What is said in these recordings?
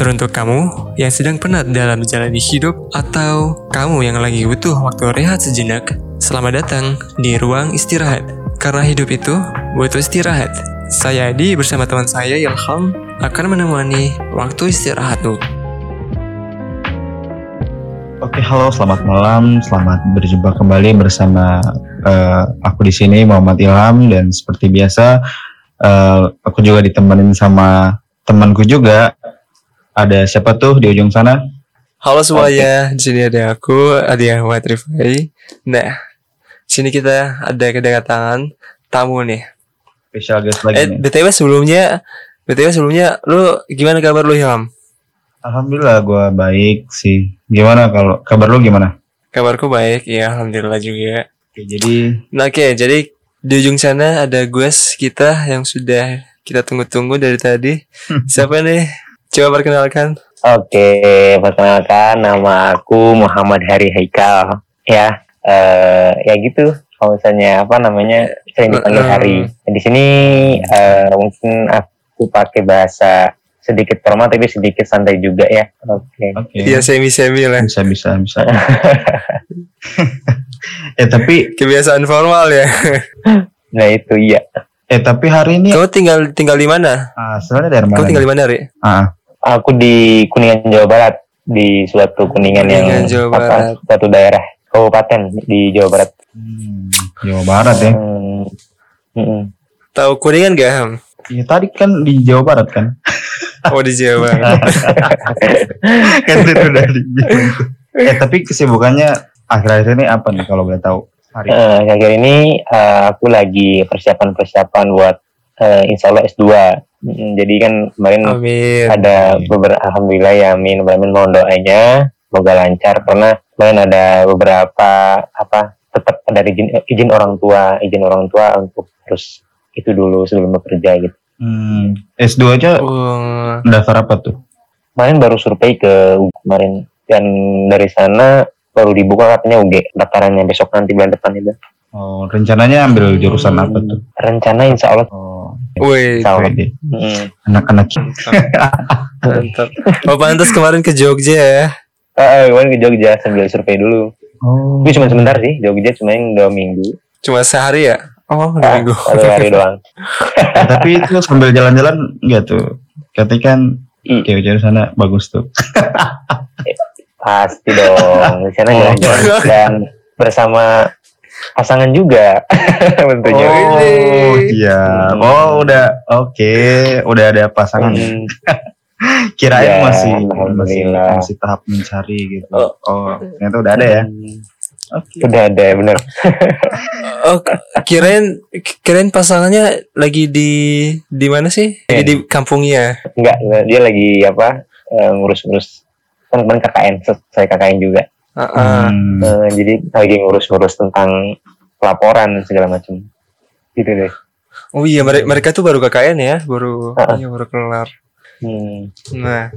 Teruntuk kamu yang sedang penat dalam menjalani hidup atau kamu yang lagi butuh waktu rehat sejenak, selamat datang di ruang istirahat. Karena hidup itu butuh istirahat. Saya Adi bersama teman saya Ilham akan menemani waktu istirahatmu. Oke, halo, selamat malam. Selamat berjumpa kembali bersama uh, aku di sini Muhammad Ilham dan seperti biasa uh, aku juga ditemenin sama temanku juga ada siapa tuh di ujung sana? Halo semuanya, di sini ada aku, Adi Ahmad Rifai. Nah, sini kita ada kedatangan tamu nih. Spesial guest lagi eh, nih. BTW sebelumnya, BTW sebelumnya, lu gimana kabar lu Ilham? Alhamdulillah gue baik sih. Gimana kalau kabar lu gimana? Kabarku baik, ya Alhamdulillah juga. Oke, jadi Nah, oke, jadi di ujung sana ada guest kita yang sudah kita tunggu-tunggu dari tadi. Siapa nih? Coba perkenalkan. Oke, perkenalkan nama aku Muhammad Hari Haikal. Ya, eh ya gitu. Kalau misalnya apa namanya sering dipanggil Hari. Di sini eh, mungkin aku pakai bahasa sedikit formal tapi sedikit santai juga ya. Oke. oke. Iya semi-semi lah. Bisa bisa bisa. eh tapi Kebiasaan formal ya. Nah itu iya. eh tapi hari ini Kau tinggal tinggal di mana? ah, sebenarnya dari mana? Kau tinggal di mana, Ri? Ah, Aku di Kuningan Jawa Barat di suatu Kuningan, Kuningan, yang Jawa apa, Barat. suatu daerah kabupaten di Jawa Barat. hmm, Jawa Barat ya. Hmm. Mm-mm. Tahu Kuningan gak, Ham? Iya tadi kan di Jawa Barat kan. Oh, di Jawa. kan itu udah dibilang tuh. Eh tapi kesibukannya akhir-akhir ini apa nih kalau boleh tahu? Hari Eh, akhir ini eh, aku lagi persiapan-persiapan buat eh, insya Allah S2. Mm, Jadi kan kemarin Amin. ada beberapa alhamdulillah ya amin amin mohon doanya semoga lancar karena kemarin ada beberapa apa tetap ada izin izin orang tua izin orang tua untuk terus itu dulu sebelum bekerja gitu. Hmm, S2 aja Oh, daftar apa tuh? Kemarin baru survei ke kemarin dan dari sana baru dibuka katanya UG daftarannya besok nanti bulan depan itu. Oh, rencananya ambil jurusan apa tuh? Rencana insya Allah Oh, wih, insya Allah. pede. Mm. anak-anak mantap. Oh, pantas kemarin ke Jogja ya. Eh, eh, kemarin ke Jogja sambil survei dulu. Oh, Tapi cuma sebentar sih, Jogja cuma yang dua minggu. Cuma sehari ya? Oh, dua Ah, minggu. Satu hari doang. Eh, tapi itu sambil jalan-jalan enggak tuh? Katanya kan I- cewek-cewek sana bagus tuh. Pasti dong. Di sana Oh. jalan-jalan dan bersama pasangan juga tentunya. Oh, Ini. iya. Oh, udah oke, udah ada pasangan. Hmm, Kirain Ya, masih masih alhamdulillah. masih tahap mencari gitu. Oh. Oh, ternyata udah ada ya. hmm, Oke. Udah ada bener. Oh, kirain kirain pasangannya lagi di di mana sih? Lagi di kampungnya. Enggak, dia lagi apa eh, ngurus-ngurus kemarin KKN, saya KKN juga. Ah, ah. Hmm. Eh, jadi lagi ngurus-ngurus tentang pelaporan dan segala macam. Gitu deh. Oh iya, mereka, mereka tuh baru KKN ya, baru Ah. iya baru kelar. Hmm. Nah,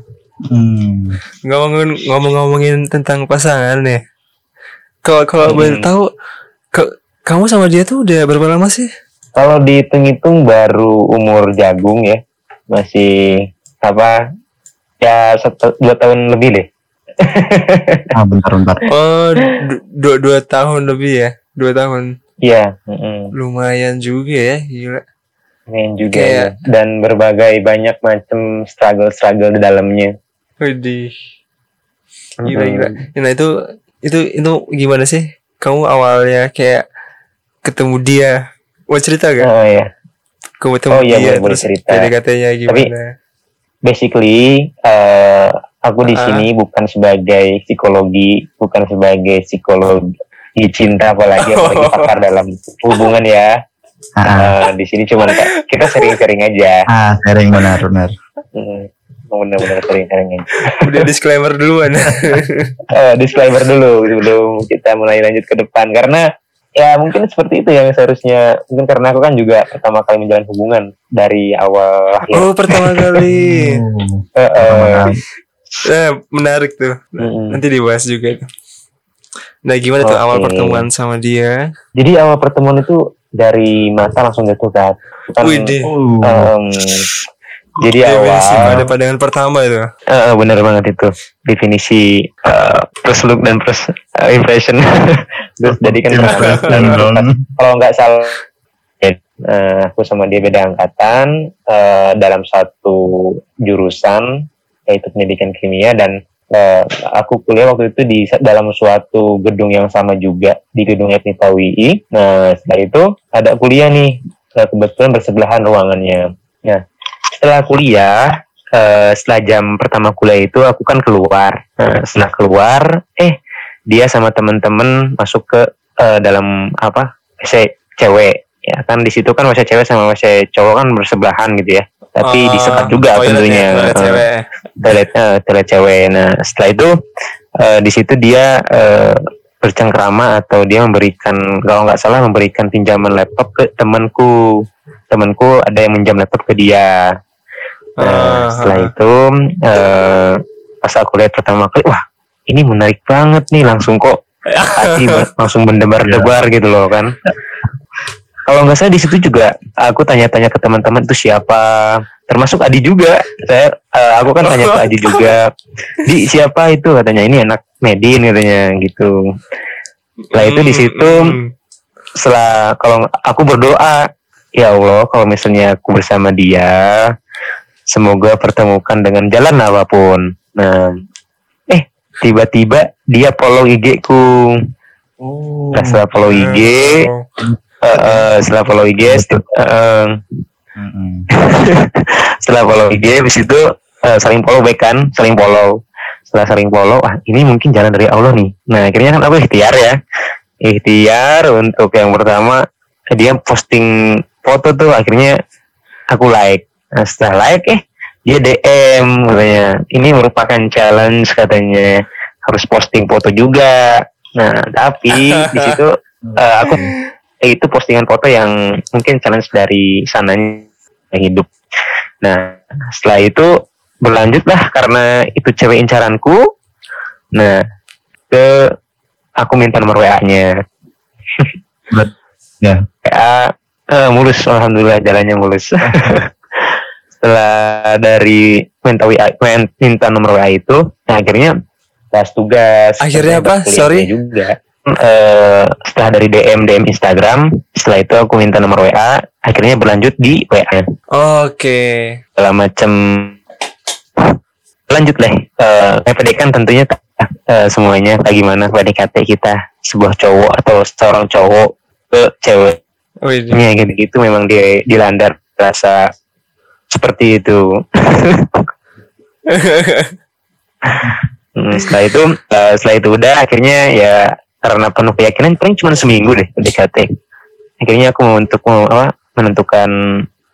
Hmm. ngomongin ngomong-ngomongin tentang pasangan nih. Kalau kalau Hmm. boleh tahu, ke- kamu sama dia tuh udah berapa lama sih? Kalau dihitung-hitung baru umur jagung ya, masih apa? Ya satu, dua tahun lebih deh. Ah, bentar bentar. Oh, du- dua dua tahun lebih ya, dua tahun. Iya, mm-mm. Lumayan juga ya, gila. main juga Kayak- ya. dan berbagai banyak macam struggle-struggle di dalamnya. Widih. Gila, gila. Nah itu itu itu gimana sih? Kamu awalnya kayak ketemu dia, mau cerita gak? Oh ya, Kamu ketemu Oh, iya, dia boleh- boleh terus cerita. PDKT-nya gimana? basically eh, aku di sini bukan sebagai psikologi, bukan sebagai psikologi cinta apalagi apalagi pakar dalam hubungan ya. Ah, Eh, di sini cuma kita sering-sering aja. ah, sharing benar benar. Hmm, benar-benar sering-sering aja. Udah disclaimer duluan. Eh, disclaimer dulu sebelum kita mulai lanjut ke depan karena ya mungkin seperti itu yang seharusnya mungkin karena aku kan juga pertama kali menjalin hubungan dari awal lahir. oh pertama kali. Oh, Eh, eh, benar. Eh, menarik tuh. mm-mm. Nanti dibahas juga. Nah gimana tuh Oke. awal pertemuan sama dia? Jadi awal pertemuan itu dari mata langsung jatuh kan. Widih. Oh, Jadi Definisi awal pada pandangan pertama itu. Eh, bener banget itu definisi eh, first look dan first eh, impression. Terus jadi kan kalau nggak salah ya, eh, aku sama dia beda angkatan eh, dalam satu jurusan yaitu pendidikan kimia dan eh, aku kuliah waktu itu di dalam suatu gedung yang sama juga di gedung FMIPA UI. Nah setelah itu ada kuliah nih eh, kebetulan bersebelahan ruangannya. Nah setelah kuliah eh, setelah jam pertama kuliah itu aku kan keluar. Nah, setelah keluar, eh dia sama temen-temen masuk ke eh, dalam apa WC cewek. Ya kan di situ kan WC cewek sama WC cowok kan bersebelahan gitu ya. Tapi Oh, disekat juga toilet ya, tentunya. toilet Eh, cewek. toilet eh, toilet cewek. Nah setelah itu eh, di situ dia eh, bercengkrama atau dia memberikan kalau nggak salah memberikan pinjaman laptop ke temanku. Temanku ada yang minjam laptop ke dia. Nah, Ah, setelah ah. itu eh, pas aku lihat pertama kali, wah ini menarik banget nih, langsung kok hati langsung mendebar-debar gitu loh kan. Kalau nggak salah di situ juga aku tanya-tanya ke teman-teman itu siapa, termasuk Adi juga. Saya eh, aku kan tanya ke Adi juga, di siapa itu katanya ini anak Medin katanya gitu. Setelah itu di situ Hmm, setelah kalau aku berdoa ya Allah kalau misalnya aku bersama dia semoga pertemukan dengan jalan apa pun nah eh tiba-tiba dia follow IG ku Oh. Nah, setelah follow IG Oh. Eh, eh, setelah follow IG st- eh, setelah follow IG habis itu eh, saling follow back kan saling follow. Setelah saling follow ah ini mungkin jalan dari Allah nih. Nah akhirnya kan aku ikhtiar ya. Ikhtiar untuk yang pertama dia posting foto tuh akhirnya aku like. Nah, setelah like eh dia DM katanya. Ini merupakan challenge katanya. Harus posting foto juga. Nah tapi di situ eh, aku itu postingan foto yang mungkin challenge dari sananya hidup. Nah, setelah itu berlanjutlah karena itu cewek incaranku. Nah, ke aku minta nomor WA-nya. Ya. WA eh, mulus, alhamdulillah jalannya mulus. Setelah dari minta WA, minta nomor WA itu, nah, akhirnya bahas tugas. Akhirnya apa? Sorry? Juga. Eh, setelah dari DM DM Instagram, setelah itu aku minta nomor WA, akhirnya berlanjut di WA Oke. segala macam lanjut deh. Eh PDK kan tentunya eh, semuanya bagaimana PDKT kita? Sebuah cowok atau seorang cowok ke ceweknya Wih, gitu gitu memang dia dilandar rasa seperti itu. Hmm, setelah itu eh, setelah itu udah akhirnya ya karena penuh keyakinan paling cuma seminggu deh PDKT akhirnya aku untuk apa menentukan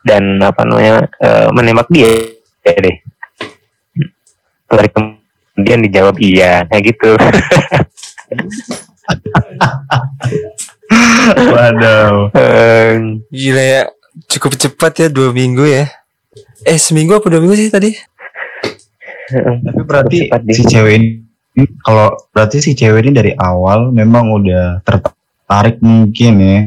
dan apa namanya eh, menembak dia ya deh hari kemudian dijawab iya kayak gitu Waduh. Eh, gila ya. Cukup cepat ya dua minggu ya. Eh seminggu apa dua minggu sih tadi? Tapi berarti Cepat, si cewek ini kalau berarti si cewek ini dari awal memang udah tertarik mungkin ya.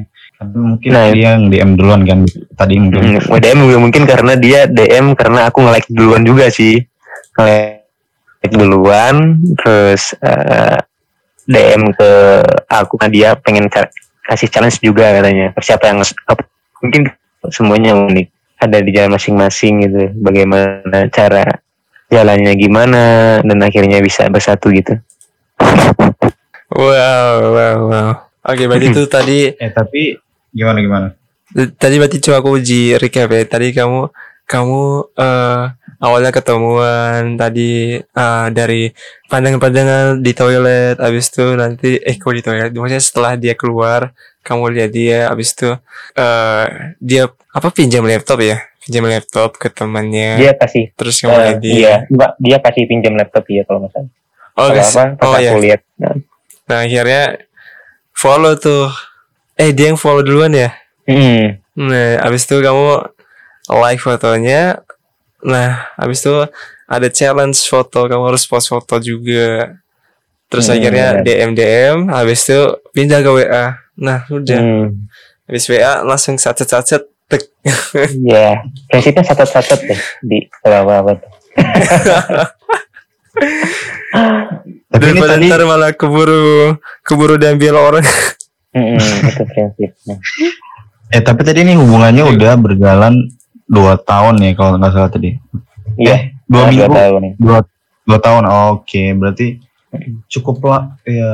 Tapi mungkin Nah, dia yang DM duluan kan tadi mungkin. Hmm, DM juga mungkin karena dia DM karena aku nge-like duluan juga sih. Nge-like duluan terus eh, DM ke aku kan dia pengen kasih challenge juga katanya. Siapa yang mungkin semuanya unik. Ada di jalan masing-masing gitu. Bagaimana cara jalannya gimana dan akhirnya bisa bersatu gitu. Wow, wow, wow. Oke, berarti itu tadi Eh tapi gimana gimana? tadi berarti coba aku uji recap ya. Tadi kamu kamu eh awalnya ketemuan tadi eh, dari pandangan-pandangan di toilet abis itu nanti eh kok di toilet maksudnya setelah dia keluar kamu lihat dia abis itu eh dia apa pinjam laptop ya pinjam laptop ke temannya Dia kasih terus kamu eh, lihat dia iya, Mbak, dia kasih pinjam laptop ya kalau salah. oh, Kalau apa, pas oh ya aku lihat. Nah, nah akhirnya follow tuh eh dia yang follow duluan ya hmm. Nah, abis itu kamu like fotonya. Nah, abis itu ada challenge foto, kamu harus post foto juga. Terus Hmm, akhirnya. DM DM, habis itu pindah ke WA. Nah, udah. Hmm. Habis WA langsung sacet-sacet Iya, prinsipnya satu-satu deh di apa-apa tuh. Tapi ini Daripada tadi ntar malah keburu keburu diambil orang. Mm-mm, itu prinsipnya. eh tapi tadi ini hubungannya udah berjalan dua tahun ya kalau nggak salah tadi. Iya, Dua nah, minggu. dua tahun. Dua dua tahun. Oke, berarti cukup lah. Ya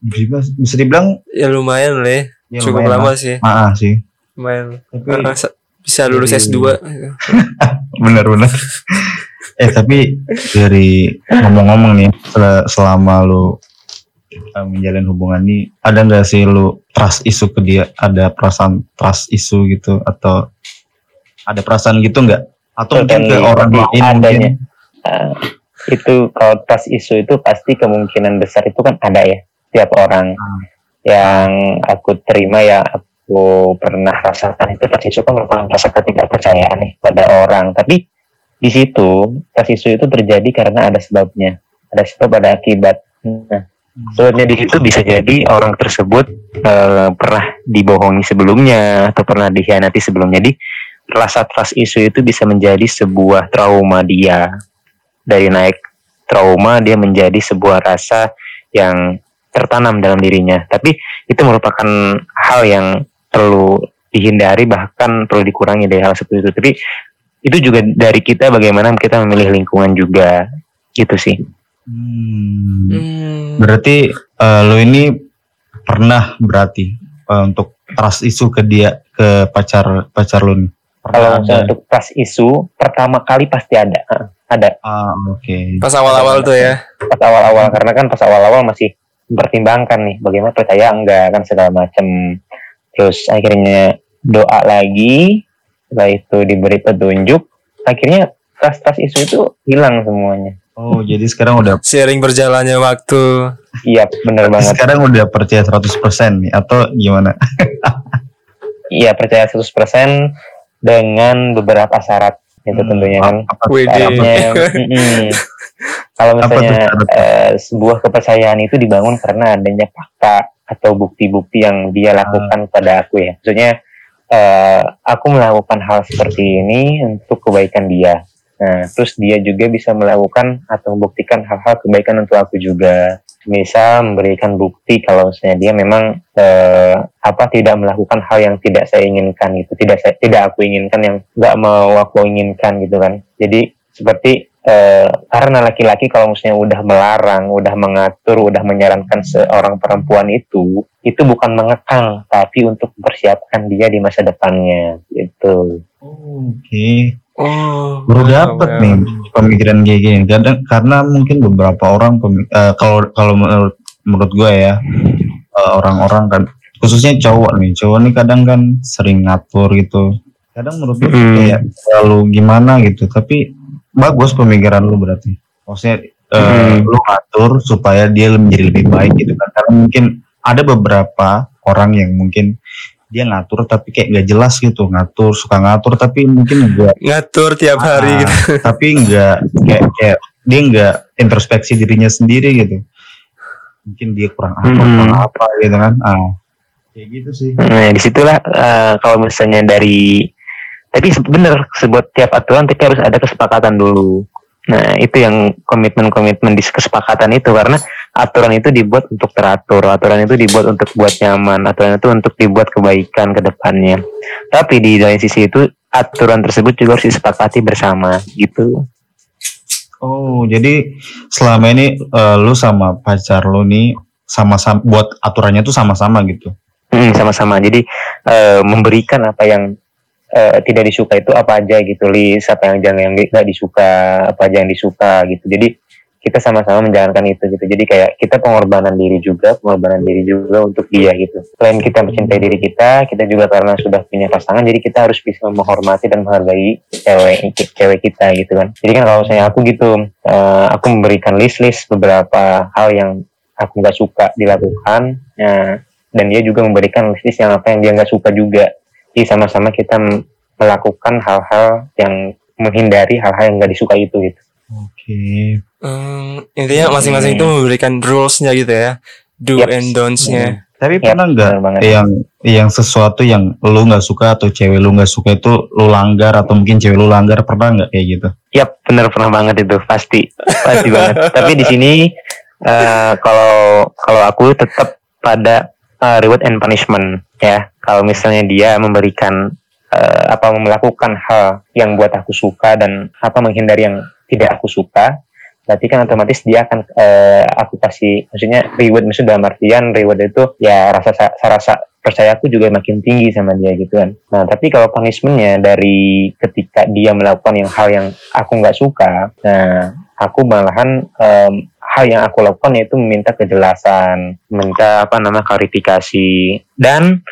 bisa, dibilang ya lumayan lah. ya Cukup lumayan lama lah. sih. Maaf sih. Sa- bisa lulus Jadi- S2. benar-benar. eh tapi dari ngomong-ngomong nih sel- selama lu uh, menjalin hubungan ini ada nggak sih lu trust isu ke dia ada perasaan trust isu gitu atau ada perasaan gitu nggak atau mungkin ke orang lain mungkin adanya. Ah, itu kalau trust isu itu pasti kemungkinan besar itu kan ada ya tiap orang Hmm. yang aku terima ya aku pernah rasakan itu trust isu kan merupakan rasa ketidakpercayaan nih pada orang. Tapi di situ trust isu itu terjadi karena ada sebabnya. Ada sebab ada akibat. Nah sebabnya di situ bisa jadi orang tersebut eh, pernah dibohongi sebelumnya atau pernah dikhianati sebelumnya. Jadi rasa trust isu itu bisa menjadi sebuah trauma dia. Dari naik trauma dia menjadi sebuah rasa yang tertanam dalam dirinya. Tapi itu merupakan hal yang perlu dihindari bahkan perlu dikurangi dari hal seperti itu. Tapi itu juga dari kita bagaimana kita memilih lingkungan juga. Gitu sih. Hmm. Hmm. berarti uh, lu ini pernah berarti uh, untuk trust isu ke dia ke pacar pacar lu nih? Kalau untuk trust isu pertama kali pasti ada. Ada. Ah, oke. Pas awal-awal tuh ya. pas awal-awal karena kan pas awal-awal masih mempertimbangkan nih bagaimana percaya enggak kan segala macam terus akhirnya doa lagi. Setelah itu diberi petunjuk. Akhirnya trust isu itu hilang semuanya. Oh jadi sekarang udah Seiring berjalannya waktu. iya bener banget. Sekarang udah percaya 100% nih atau gimana? Iya percaya 100% dengan beberapa syarat. Itu Hmm, tentunya kan. syaratnya mm-mm. kalau Apa tuh misalnya eh, sebuah kepercayaan itu dibangun karena adanya fakta atau bukti-bukti yang dia lakukan pada aku ya. Maksudnya eh, aku melakukan hal seperti ini untuk kebaikan dia. Nah terus dia juga bisa melakukan atau membuktikan hal-hal kebaikan untuk aku juga. Bisa memberikan bukti kalau misalnya dia memang eh, apa tidak melakukan hal yang tidak saya inginkan gitu. Tidak saya tidak aku inginkan yang nggak mau aku inginkan gitu kan. Jadi seperti eh, karena laki-laki kalau misalnya udah melarang udah mengatur udah menyarankan seorang perempuan itu itu bukan mengekang tapi untuk mempersiapkan dia di masa depannya gitu oke Oh. baru wow. nih pemikiran kayak gini kadang karena mungkin beberapa orang eh, kalau kalau menurut menurut gue ya eh, orang-orang kan khususnya cowok nih cowok nih kadang kan sering ngatur gitu kadang menurut gue Hmm. kayak terlalu gimana gitu tapi bagus pemikiran lu berarti. Maksudnya eh, Hmm. lu ngatur supaya dia menjadi lebih baik gitu kan. Karena mungkin ada beberapa orang yang mungkin dia ngatur tapi kayak gak jelas gitu. Ngatur suka ngatur tapi mungkin enggak Ngatur tiap hari Ah, gitu. tapi enggak kayak kayak dia enggak introspeksi dirinya sendiri gitu. Mungkin dia kurang apa Hmm. kurang apa gitu kan. Ah. Kayak gitu sih. Nah, di situlah eh, kalau misalnya dari tapi bener sebuah tiap aturan tapi harus ada kesepakatan dulu. Nah, itu yang komitmen-komitmen di kesepakatan itu karena aturan itu dibuat untuk teratur, aturan itu dibuat untuk buat nyaman, aturan itu untuk dibuat kebaikan ke depannya. Tapi di lain sisi itu aturan tersebut juga harus disepakati bersama gitu. oh jadi selama ini eh, lu sama pacar lu nih sama-sama buat aturannya tuh sama-sama gitu Mm, sama-sama. Jadi eh, memberikan apa yang eh, tidak disuka itu apa aja gitu, list apa yang jangan yang nggak disuka, apa aja yang disuka gitu. Jadi kita sama-sama menjalankan itu gitu. Jadi kayak kita pengorbanan diri juga, pengorbanan diri juga untuk dia gitu. Selain kita mencintai diri kita, kita juga karena sudah punya pasangan, jadi kita harus bisa menghormati dan menghargai cewek cewek kita gitu kan. Jadi kan kalau saya aku gitu, eh, aku memberikan list-list beberapa hal yang aku nggak suka dilakukan. Nah, dan dia juga memberikan list yang apa yang dia nggak suka juga. Jadi sama-sama kita melakukan hal-hal yang menghindari hal-hal yang nggak disuka itu gitu. oke Hmm, intinya masing-masing itu memberikan rules-nya gitu ya. Do Yep. and don'ts-nya. Tapi Yap, pernah nggak yang yang sesuatu yang lu nggak suka atau cewek lu nggak suka itu lu langgar atau mungkin cewek lu langgar pernah nggak kayak gitu? Yap, bener pernah banget itu, pasti, pasti banget. Tapi di sini eh, kalau kalau aku tetap pada eh, reward and punishment ya. Kalau misalnya dia memberikan eh, apa melakukan hal yang buat aku suka dan apa menghindari yang tidak aku suka, berarti kan otomatis dia akan eh, aku kasih maksudnya reward maksudnya dalam artian reward itu ya rasa sa- rasa percaya aku juga makin tinggi sama dia gitu kan. Nah tapi kalau punishmentnya dari ketika dia melakukan yang hal yang aku nggak suka, nah aku malahan em, hal yang aku lakukan yaitu meminta kejelasan, minta apa nama klarifikasi dan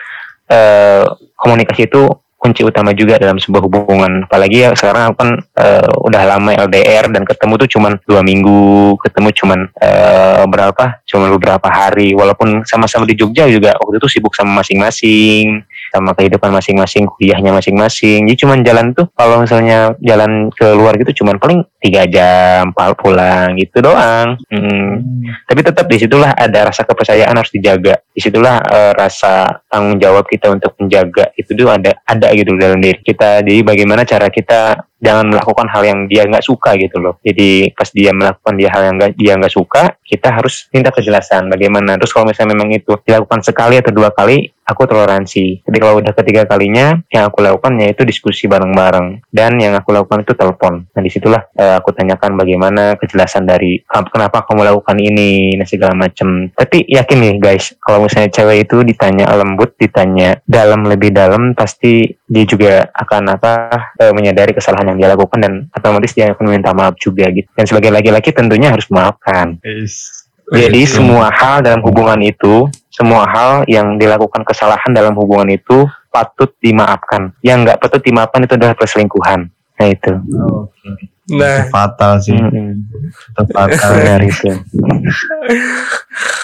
eh, komunikasi itu kunci utama juga dalam sebuah hubungan. Apalagi ya sekarang kan eh, udah lama LDR dan ketemu tuh cuman dua minggu, ketemu cuman eh, berapa? Cuman beberapa hari. Walaupun sama-sama di Jogja juga waktu itu sibuk sama masing-masing, sama kehidupan masing-masing, kuliahnya masing-masing. Jadi cuman jalan tuh kalau misalnya jalan keluar gitu cuman paling tiga jam pulang gitu doang. Mm. Tapi tetap di situlah ada rasa kepercayaan harus dijaga. Di situlah eh, rasa tanggung jawab kita untuk menjaga itu tuh ada ada gitu dalam diri kita. Jadi bagaimana cara kita jangan melakukan hal yang dia nggak suka gitu loh. Jadi pas dia melakukan dia hal yang nggak dia nggak suka, kita harus minta kejelasan bagaimana. Terus kalau misalnya memang itu dilakukan sekali atau dua kali, aku toleransi. Tapi kalau udah ketiga kalinya, yang aku lakukan yaitu diskusi bareng-bareng. Dan yang aku lakukan itu telepon. Nah di situlah eh, aku tanyakan bagaimana kejelasan dari "Ken- kenapa kamu lakukan ini, dan segala macam. Tapi yakin nih guys, kalau misalnya cewek itu ditanya lembut, ditanya dalam lebih dalam, pasti dia juga akan apa eh, menyadari kesalahan yang dia lakukan dan otomatis dia akan meminta maaf juga gitu. Dan sebagai laki-laki tentunya harus memaafkan. Jadi semua hal dalam hubungan itu, semua hal yang dilakukan kesalahan dalam hubungan itu patut dimaafkan. Yang nggak patut dimaafkan itu adalah perselingkuhan. Nah itu. Nah, Itu fatal sih, Mm-mm. itu fatal. Benar itu.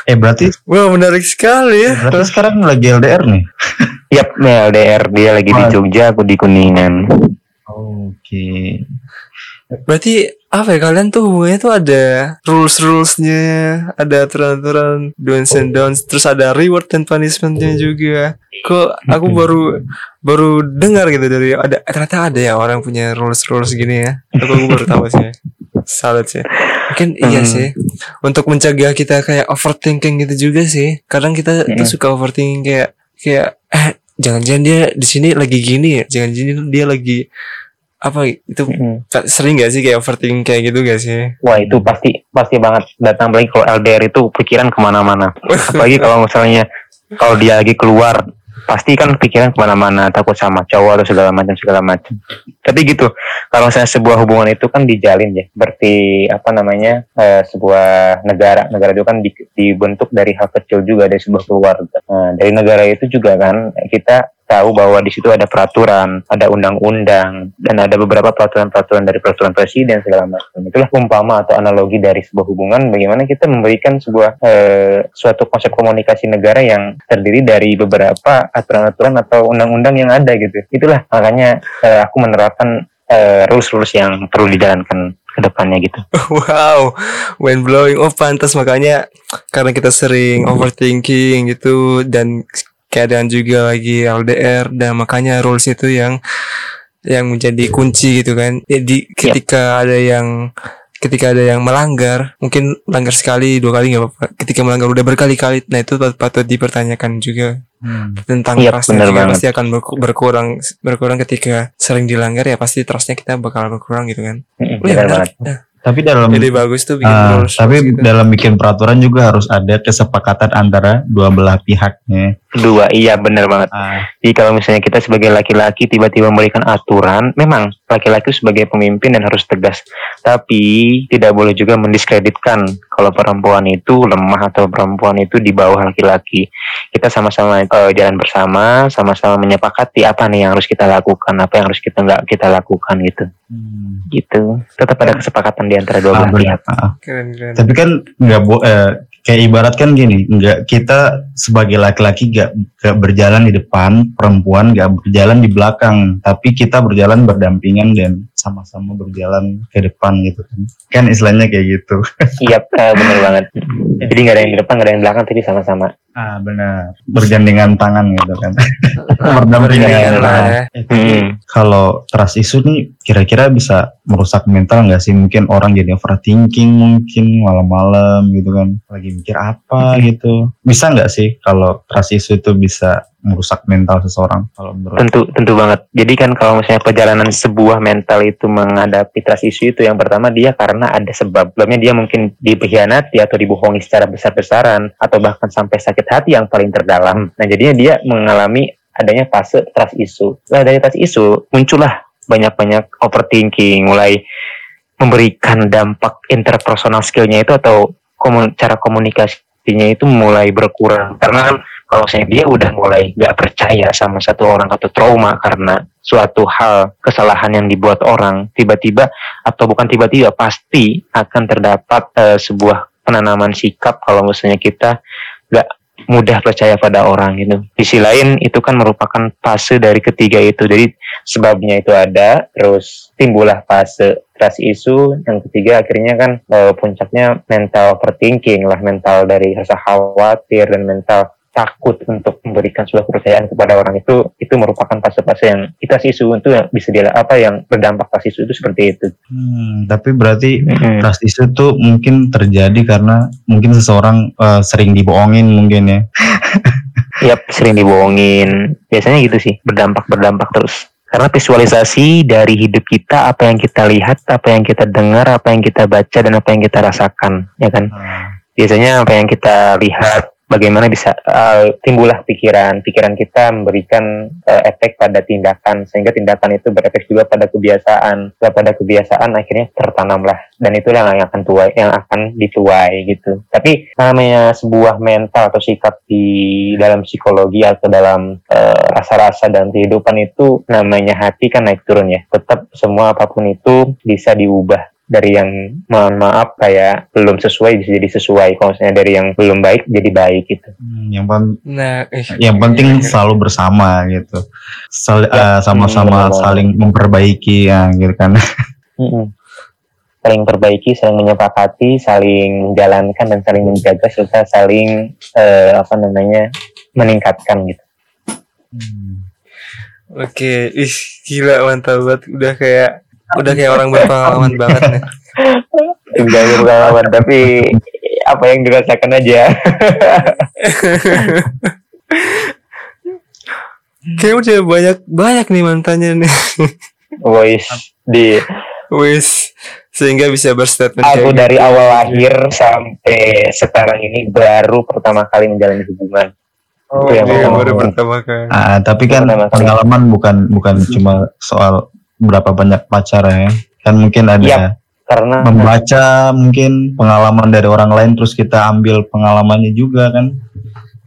eh berarti wah menarik sekali ya. berarti sekarang lagi LDR nih? Yap, LDR dia lagi di Wah. Jogja, aku di Kuningan. Oke. Berarti apa ya kalian tuh hubungannya tuh ada rules rulesnya, ada aturan aturan do's and don'ts, terus ada reward dan punishmentnya juga. Kok aku baru baru dengar gitu dari ada ternyata ada ya orang punya rules rules gini ya. Aku, aku baru tahu sih. Salut sih. Mungkin iya Hmm. sih. Untuk mencegah kita kayak overthinking gitu juga sih. Kadang kita tuh Hmm. suka overthinking kayak kayak eh jangan-jangan dia di sini lagi gini ya. Jangan-jangan dia lagi apa itu. Kak, sering gak sih kayak overthinking kayak gitu gak sih? Wah itu pasti pasti banget datang apalagi kalau LDR itu pikiran ke mana-mana. Apalagi kalau misalnya kalau dia lagi keluar pasti kan pikiran ke mana-mana takut sama cowok atau segala macam segala macam. Tapi gitu kalau misalnya sebuah hubungan itu kan dijalin ya berarti apa namanya eh, sebuah negara negara itu kan di- dibentuk dari hal kecil juga dari sebuah keluarga. Nah, dari negara itu juga kan kita tahu bahwa di situ ada peraturan, ada undang-undang, dan ada beberapa peraturan-peraturan dari peraturan presiden segala macam. Itulah umpama atau analogi dari sebuah hubungan bagaimana kita memberikan sebuah eh, suatu konsep komunikasi negara yang terdiri dari beberapa aturan-aturan atau undang-undang yang ada gitu. Itulah makanya eh, aku menerapkan eh, rules-rules yang perlu dijalankan ke depannya gitu. wow, when blowing. Oh pantas makanya karena kita sering overthinking gitu dan keadaan juga lagi LDR dan makanya rules itu yang yang menjadi kunci gitu kan. Jadi ketika ada yang ketika ada yang melanggar, mungkin melanggar sekali dua kali nggak apa-apa. Ketika melanggar udah berkali-kali, nah itu patut, patut dipertanyakan juga tentang Iya, trustnya juga pasti akan berku- berkurang berkurang ketika sering dilanggar ya pasti trustnya kita bakal berkurang gitu kan. Wih, benar banget. Nah, Tapi dalam Jadi bagus tuh bikin rules. tapi gitu. dalam bikin peraturan juga harus ada kesepakatan antara dua belah pihaknya. Dua, iya benar banget. Ah, Jadi kalau misalnya kita sebagai laki-laki tiba-tiba memberikan aturan, memang laki-laki sebagai pemimpin dan harus tegas. Tapi tidak boleh juga mendiskreditkan kalau perempuan itu lemah atau perempuan itu di bawah laki-laki. Kita sama-sama eh, jalan bersama, sama-sama menyepakati apa nih yang harus kita lakukan, apa yang harus kita nggak kita lakukan gitu. Gitu. Tetap ada kesepakatan di antara dua ah, belah pihak. Ah. keren keren. Tapi kan nggak bo eh, kayak ibarat kan gini, nggak kita sebagai laki-laki nggak nggak berjalan di depan, perempuan nggak berjalan di belakang, tapi kita berjalan berdampingan dan sama-sama berjalan ke depan gitu kan. Kan istilahnya kayak gitu. Iya, eh, benar banget. Jadi nggak ada yang di depan, nggak ada yang di belakang, tapi sama-sama Ah benar. Bergandengan tangan gitu kan. Bergandengan lah ya. Tapi Hmm. Kalau trust issue nih kira-kira bisa merusak mental nggak sih? Mungkin orang jadi overthinking mungkin malam-malam gitu kan. Lagi mikir apa gitu. Bisa nggak sih kalau trust issue itu bisa merusak mental seseorang? Kalau menurut Tentu tentu banget. Jadi kan kalau misalnya perjalanan sebuah mental itu menghadapi trust issue itu yang pertama dia karena ada sebab. Sebabnya dia mungkin dipengkhianati atau dibohongi secara besar-besaran atau bahkan sampai sakit hati yang paling terdalam. Nah, jadinya dia mengalami adanya fase trust issue. Nah, dari trust issue muncullah banyak-banyak overthinking, mulai memberikan dampak interpersonal skillnya itu atau komun- cara komunikasinya itu mulai berkurang karena kan kalau misalnya dia udah mulai gak percaya sama satu orang atau trauma karena suatu hal kesalahan yang dibuat orang tiba-tiba atau bukan tiba-tiba pasti akan terdapat eh, sebuah penanaman sikap kalau misalnya kita gak mudah percaya pada orang gitu. Di sisi lain itu kan merupakan fase dari ketiga itu. Jadi sebabnya itu ada, terus timbullah fase trust issue. Yang ketiga akhirnya kan eh, puncaknya mental overthinking lah, mental dari rasa khawatir dan mental takut untuk memberikan sebuah kepercayaan kepada orang itu itu merupakan fase-fase yang kita isu itu yang bisa dia apa yang berdampak trust issue itu seperti itu. Hmm, tapi berarti trust issue tuh mungkin terjadi karena mungkin seseorang eh, sering dibohongin mungkin ya. Yap, sering dibohongin. Biasanya gitu sih, berdampak-berdampak terus. Karena visualisasi dari hidup kita, apa yang kita lihat, apa yang kita dengar, apa yang kita baca, dan apa yang kita rasakan, ya kan? Biasanya apa yang kita lihat, bagaimana bisa uh, timbullah pikiran, pikiran kita memberikan uh, efek pada tindakan, sehingga tindakan itu berefek juga pada kebiasaan. Setelah pada kebiasaan akhirnya tertanamlah, dan itulah yang akan tuai, yang akan dituai gitu. Tapi namanya sebuah mental atau sikap di dalam psikologi atau dalam eh, rasa-rasa dan kehidupan itu namanya hati kan naik turun ya. Tetap semua apa pun itu bisa diubah dari yang mohon maaf kayak belum sesuai bisa jadi sesuai. Kalau misalnya dari yang belum baik jadi baik gitu. Hmm, yang pen- Nah, eh, yang penting selalu bersama gitu. Sal- Ya, eh, sama-sama benar. saling memperbaiki ya gitu kan. Mm-mm. Saling perbaiki, saling menyepakati, saling menjalankan dan saling menjaga serta saling eh, apa namanya meningkatkan gitu. Oke, ih gila mantap banget. Udah kayak udah kayak orang berpengalaman banget nih. Enggak berpengalaman tapi apa yang dirasakan aja. Kayak udah banyak banyak nih mantannya nih. Voice di Wis sehingga bisa berstatement aku kayak dari gitu. awal lahir sampai sekarang ini baru pertama kali menjalani hubungan. Oh, Itu yang pertama. baru pertama kali. Ah, tapi kan Pertama kali. pengalaman bukan bukan cuma soal berapa banyak pacar ya. Kan mungkin ada Yap. Karena membaca mungkin pengalaman dari orang lain terus kita ambil pengalamannya juga kan.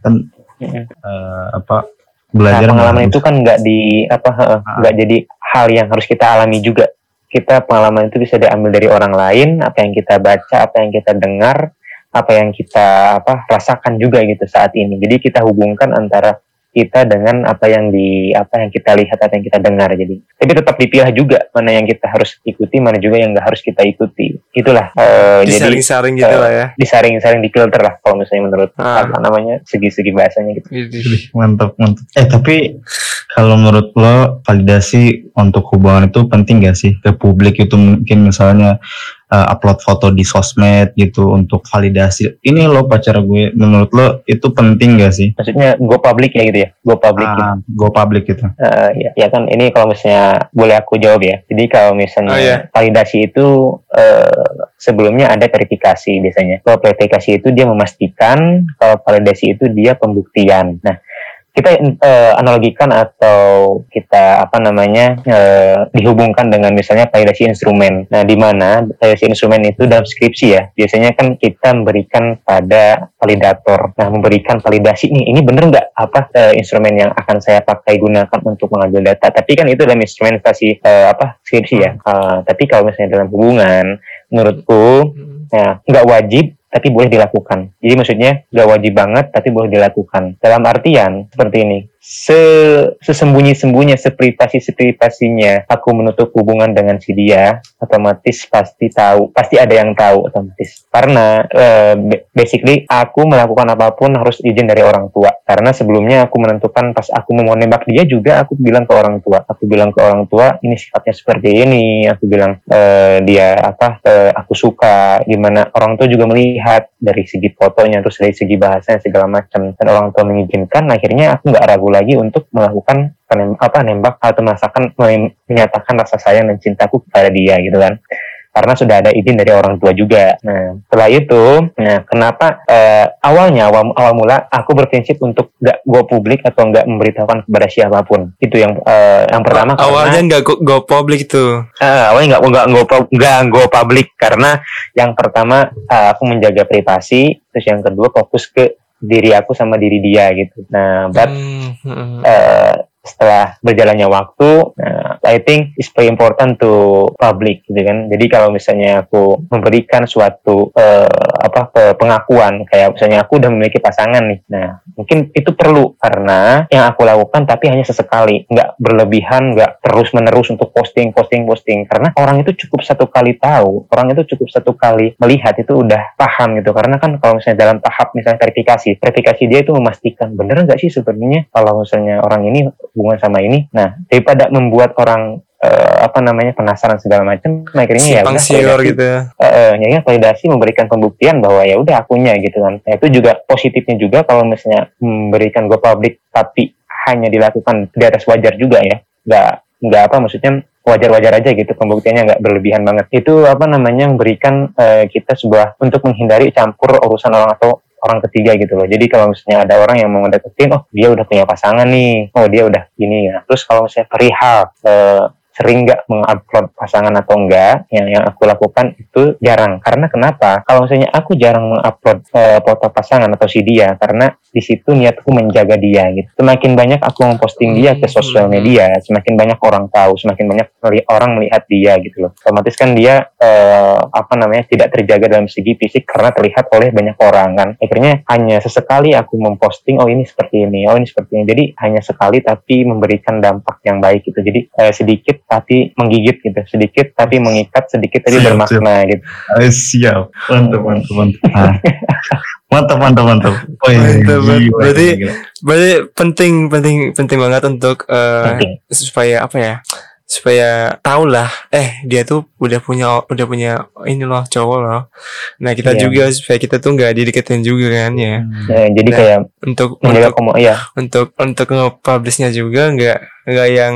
Kan Mm-mm. eh, apa nah, belajar pengalaman nggak itu kan nggak di apa Ah. nggak jadi hal yang harus kita alami juga. Kita pengalaman itu bisa diambil dari orang lain, apa yang kita baca, apa yang kita dengar, apa yang kita apa rasakan juga gitu saat ini. Jadi kita hubungkan antara kita dengan apa yang di apa yang kita lihat apa yang kita dengar jadi tapi tetap dipilah juga mana yang kita harus ikuti mana juga yang nggak harus kita ikuti itulah eh, jadi Disaring-saring gitu eh, lah ya. disaring-saring difilter lah kalau misalnya menurut Ah. apa namanya segi-segi bahasanya gitu mantap mantap. Eh tapi kalau menurut lo validasi untuk hubungan itu penting gak sih ke publik itu mungkin misalnya eh, upload foto di sosmed gitu untuk validasi. Ini lo pacar gue. Menurut lo itu penting gak sih? maksudnya go public ya gitu ya go public gitu. Ah, go public gitu. Eh, ya, ya kan ini kalau misalnya boleh aku jawab ya. Jadi kalau misalnya Oh, iya. validasi itu eh, sebelumnya ada verifikasi biasanya. Kalau verifikasi itu dia memastikan, kalau validasi itu dia pembuktian. Nah, kita eh, analogikan atau kita apa namanya eh, dihubungkan dengan misalnya validasi instrumen. Nah, di mana validasi instrumen itu dalam skripsi ya, biasanya kan kita memberikan pada validator. Nah, memberikan validasi nih, ini bener nggak apa eh, instrumen yang akan saya pakai gunakan untuk mengambil data? Tapi kan itu dalam instrumentasi eh, apa skripsi ya. Eh, tapi kalau misalnya dalam hubungan, menurutku ya nggak wajib tapi boleh dilakukan. Jadi maksudnya nggak wajib banget tapi boleh dilakukan. Dalam artian seperti ini. Se sesembunyi-sembunyi seprivasi-seprivasinya aku menutup hubungan dengan si dia otomatis pasti tahu pasti ada yang tahu otomatis. Karena uh, basically aku melakukan apa pun harus izin dari orang tua. Karena sebelumnya aku menentukan pas aku mau nembak dia juga aku bilang ke orang tua. Aku bilang ke orang tua ini sifatnya seperti ini. Aku bilang uh, dia apa uh, aku suka. Gimana orang tua juga melihat dari segi fotonya terus dari segi bahasanya segala macam. Dan orang tua mengizinkan akhirnya aku nggak ragu lagi untuk melakukan penem, apa nembak atau merasakan menyatakan rasa sayang dan cintaku kepada dia gitu kan karena sudah ada izin dari orang tua juga. Nah, setelah itu, nah kenapa uh, awalnya awal awal mula aku berprinsip untuk nggak go publik atau nggak memberitahukan kepada siapa pun. Itu yang uh, yang pertama. Awalnya nggak go, go publik itu. Uh, awalnya nggak nggak go nggak go publik karena yang pertama uh, aku menjaga privasi, terus yang kedua fokus ke diri aku sama diri dia gitu. Nah, but hmm. Uh, setelah berjalannya waktu, uh, I think it's very important to public gitu kan. Jadi kalau misalnya aku memberikan suatu uh, apa pengakuan kayak misalnya aku udah memiliki pasangan nih, nah mungkin itu perlu karena yang aku lakukan tapi hanya sesekali, nggak berlebihan, nggak terus menerus untuk posting, posting, posting. Karena orang itu cukup satu kali tahu, orang itu cukup satu kali melihat itu udah paham gitu. Karena kan kalau misalnya dalam tahap misalnya verifikasi, verifikasi dia itu memastikan bener nggak sih sebenarnya kalau misalnya orang ini hubungan sama ini. Nah, daripada membuat orang uh, apa namanya penasaran segala macam, akhirnya ya udah siur gitu. Uh, uh, ya validasi memberikan pembuktian bahwa ya udah akunya gitu kan. Nah, itu juga positifnya juga kalau misalnya memberikan go public tapi hanya dilakukan di atas wajar juga ya, nggak nggak apa maksudnya wajar-wajar aja gitu pembuktiannya nggak berlebihan banget itu apa namanya memberikan uh, kita sebuah untuk menghindari campur urusan orang atau orang ketiga gitu loh. Jadi kalau misalnya ada orang yang mau ngedeketin, oh dia udah punya pasangan nih, oh dia udah gini ya. Terus kalau misalnya perihal uh, sering nggak mengupload pasangan atau enggak yang yang aku lakukan itu jarang karena kenapa kalau misalnya aku jarang mengupload uh, foto pasangan atau si dia karena di situ niatku menjaga dia gitu. Semakin banyak aku memposting dia ke sosial hmm. media semakin banyak orang tahu semakin banyak orang melihat dia gitu loh. Otomatis kan dia uh, apa namanya tidak terjaga dalam segi fisik karena terlihat oleh banyak orang kan. Akhirnya hanya sesekali aku memposting oh ini seperti ini oh ini seperti ini. Jadi hanya sekali tapi memberikan dampak yang baik gitu. Jadi uh, sedikit tapi menggigit gitu. Sedikit tapi mengikat sedikit tapi bermakna gitu. Uh, siap. Mantap mantap mantap. mantap mantap mantap oh, iya, mantap gila, berarti gila. berarti penting penting penting banget untuk uh, penting. supaya apa ya supaya tahu lah eh dia tuh udah punya udah punya ini loh cowok loh nah kita yeah. juga supaya kita tuh nggak dideketin juga kan ya, ya jadi nah, kayak untuk untuk komo, ya. untuk untuk nge-publishnya juga nggak nggak yang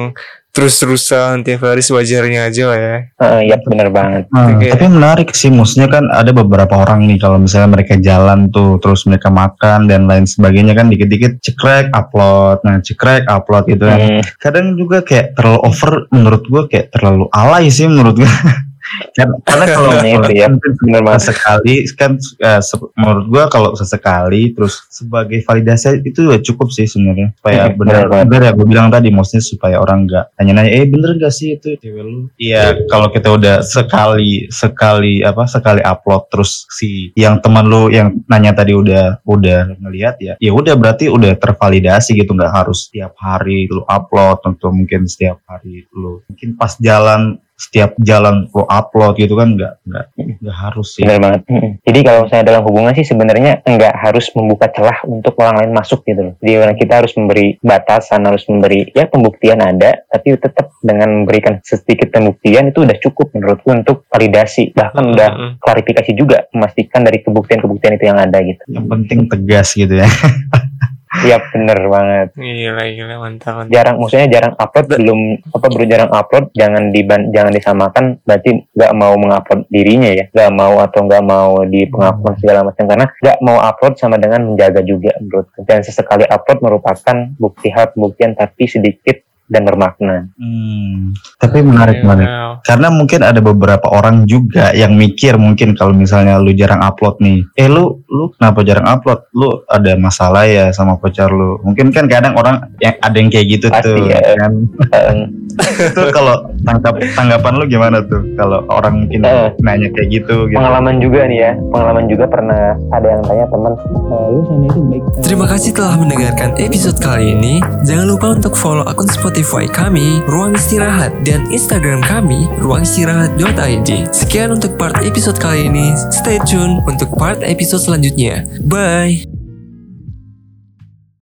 terus-terusan tiap hari sewajarnya aja lah ya. Uh, ya benar banget. Uh, okay. Tapi menarik sih, maksudnya kan ada beberapa orang nih kalau misalnya mereka jalan tuh terus mereka makan dan lain sebagainya kan dikit-dikit cekrek upload, nah cekrek upload gitu kan. Hmm. Kadang juga kayak terlalu over menurut gua kayak terlalu alay sih menurut gua. kan, karena kalau itu ya benar sekali kan uh, menurut gua kalau sesekali terus sebagai validasi itu ya cukup sih sebenarnya. Supaya benar benar ya gue bilang tadi maksudnya supaya orang nggak tanya-nanya eh bener gak sih itu cewek lu? Iya kalau kita udah sekali sekali apa sekali upload terus si yang teman lu yang nanya tadi udah udah ngelihat ya ya udah berarti udah tervalidasi gitu nggak harus setiap hari lu upload atau mungkin setiap hari lu. Mungkin pas jalan setiap jalan lo upload gitu kan nggak nggak nggak harus sih. Benar banget. Jadi kalau saya dalam hubungan sih sebenarnya nggak harus membuka celah untuk orang lain masuk gitu loh. Jadi kita harus memberi batasan, harus memberi ya pembuktian ada, tapi tetap dengan memberikan sedikit pembuktian itu udah cukup menurutku untuk validasi bahkan hmm. udah klarifikasi juga memastikan dari kebuktian-kebuktian itu yang ada gitu. Yang penting tegas gitu ya. Iya bener banget. Gila gila mantap, mantap. Jarang, maksudnya jarang upload belum apa baru jarang upload jangan diban jangan disamakan berarti nggak mau mengupload dirinya ya, nggak mau atau nggak mau di pengakuan hmm. segala macam karena nggak mau upload sama dengan menjaga juga menurut dan sesekali upload merupakan bukti hal pembuktian tapi sedikit dan bermakna. Hmm, tapi menarik banget. Karena mungkin ada beberapa orang juga yang mikir mungkin kalau misalnya lu jarang upload nih. Eh lu lu kenapa jarang upload? Lu ada masalah ya sama pacar lu. Mungkin kan kadang orang yang ada yang kayak gitu Pasti, tuh ya. kan. Eh, itu kalau tangkap tanggapan lu gimana tuh kalau orang mungkin Eh. nanya kayak gitu gitu. pengalaman juga nih ya, pengalaman juga pernah ada yang tanya teman, "Eh, lu sama itu baik. Terima kasih telah mendengarkan episode kali ini. Jangan lupa untuk follow akun Spotify kami, Ruang Istirahat, dan Instagram kami, ruangistirahat.id. Sekian untuk part episode kali ini. Stay tune untuk part episode selanjutnya. Bye!